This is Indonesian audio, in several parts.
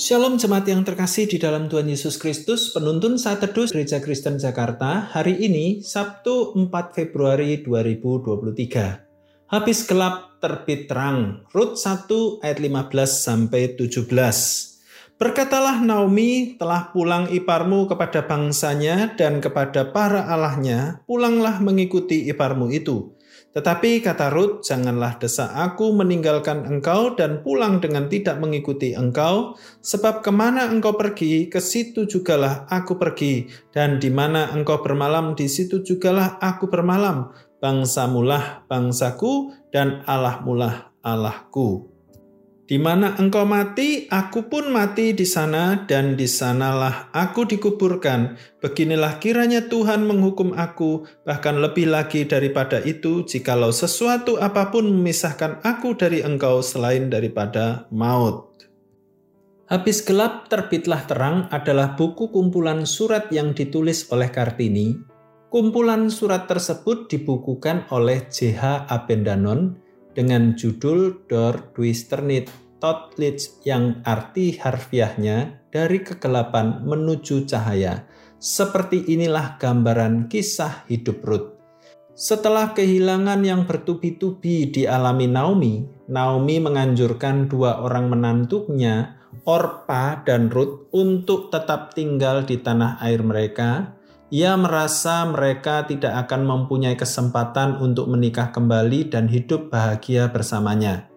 Shalom jemaat yang terkasih di dalam Tuhan Yesus Kristus, penuntun saat teduh Gereja Kristen Jakarta, hari ini Sabtu 4 Februari 2023. Habis gelap terbit terang, Rut 1 ayat 15 sampai 17. Berkatalah Naomi, telah pulang iparmu kepada bangsanya dan kepada para allahnya, pulanglah mengikuti iparmu itu tetapi kata Rut, janganlah desak aku meninggalkan engkau dan pulang dengan tidak mengikuti engkau, sebab ke mana engkau pergi, ke situ jugalah aku pergi, dan di mana engkau bermalam, di situ jugalah aku bermalam. Bangsamulah bangsaku, dan Allahmulah Allahku. Di mana engkau mati, aku pun mati di sana, dan di sanalah aku dikuburkan. Beginilah kiranya Tuhan menghukum aku, bahkan lebih lagi daripada itu, jikalau sesuatu apa pun memisahkan aku dari engkau selain daripada maut. Habis gelap terbitlah terang adalah buku kumpulan surat yang ditulis oleh Kartini. Kumpulan surat tersebut dibukukan oleh J.H. Abendanon dengan judul Dor Duisternit Totlitz yang arti harfiahnya dari kegelapan menuju cahaya. Seperti inilah gambaran kisah hidup Ruth. Setelah kehilangan yang bertubi-tubi dialami Naomi, Naomi menganjurkan dua orang menantunya, Orpa dan Ruth, untuk tetap tinggal di tanah air mereka ia merasa mereka tidak akan mempunyai kesempatan untuk menikah kembali dan hidup bahagia bersamanya.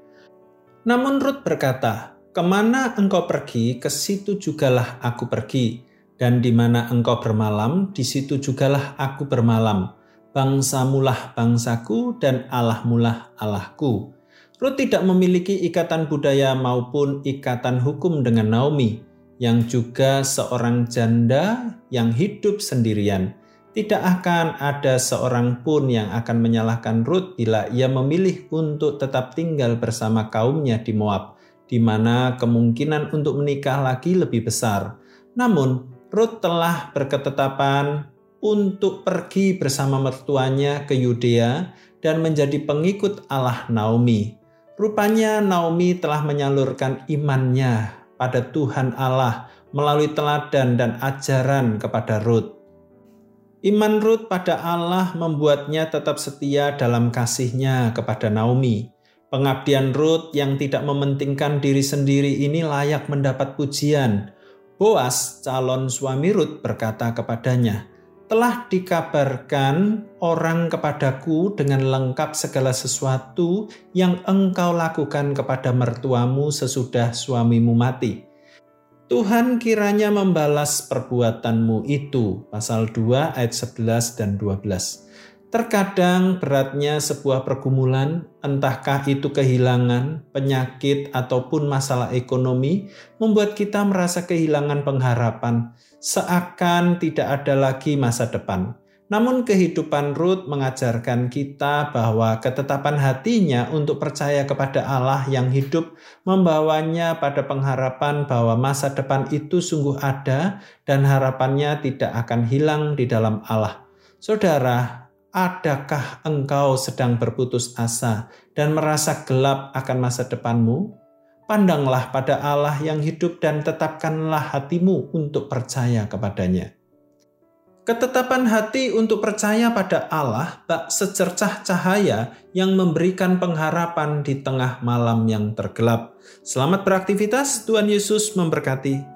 Namun Ruth berkata, Ke mana engkau pergi, ke situ jugalah aku pergi. Dan di mana engkau bermalam, di situ jugalah aku bermalam. Bangsamulah bangsaku dan Allahmulah Allahku. Ruth tidak memiliki ikatan budaya maupun ikatan hukum dengan Naomi yang juga seorang janda yang hidup sendirian. Tidak akan ada seorang pun yang akan menyalahkan Ruth bila ia memilih untuk tetap tinggal bersama kaumnya di Moab, di mana kemungkinan untuk menikah lagi lebih besar. Namun, Ruth telah berketetapan untuk pergi bersama mertuanya ke Yudea dan menjadi pengikut Allah Naomi. Rupanya Naomi telah menyalurkan imannya pada Tuhan Allah melalui teladan dan ajaran kepada Ruth. Iman Ruth pada Allah membuatnya tetap setia dalam kasihnya kepada Naomi. Pengabdian Ruth yang tidak mementingkan diri sendiri ini layak mendapat pujian. Boas, calon suami Ruth, berkata kepadanya, telah dikabarkan orang kepadaku dengan lengkap segala sesuatu yang engkau lakukan kepada mertuamu sesudah suamimu mati. Tuhan kiranya membalas perbuatanmu itu. Pasal 2 ayat 11 dan 12. Terkadang beratnya sebuah pergumulan, entahkah itu kehilangan, penyakit, ataupun masalah ekonomi, membuat kita merasa kehilangan pengharapan, seakan tidak ada lagi masa depan. Namun kehidupan Ruth mengajarkan kita bahwa ketetapan hatinya untuk percaya kepada Allah yang hidup membawanya pada pengharapan bahwa masa depan itu sungguh ada dan harapannya tidak akan hilang di dalam Allah. Saudara, Adakah engkau sedang berputus asa dan merasa gelap akan masa depanmu? Pandanglah pada Allah yang hidup dan tetapkanlah hatimu untuk percaya kepadanya. Ketetapan hati untuk percaya pada Allah bak secercah cahaya yang memberikan pengharapan di tengah malam yang tergelap. Selamat beraktivitas, Tuhan Yesus memberkati.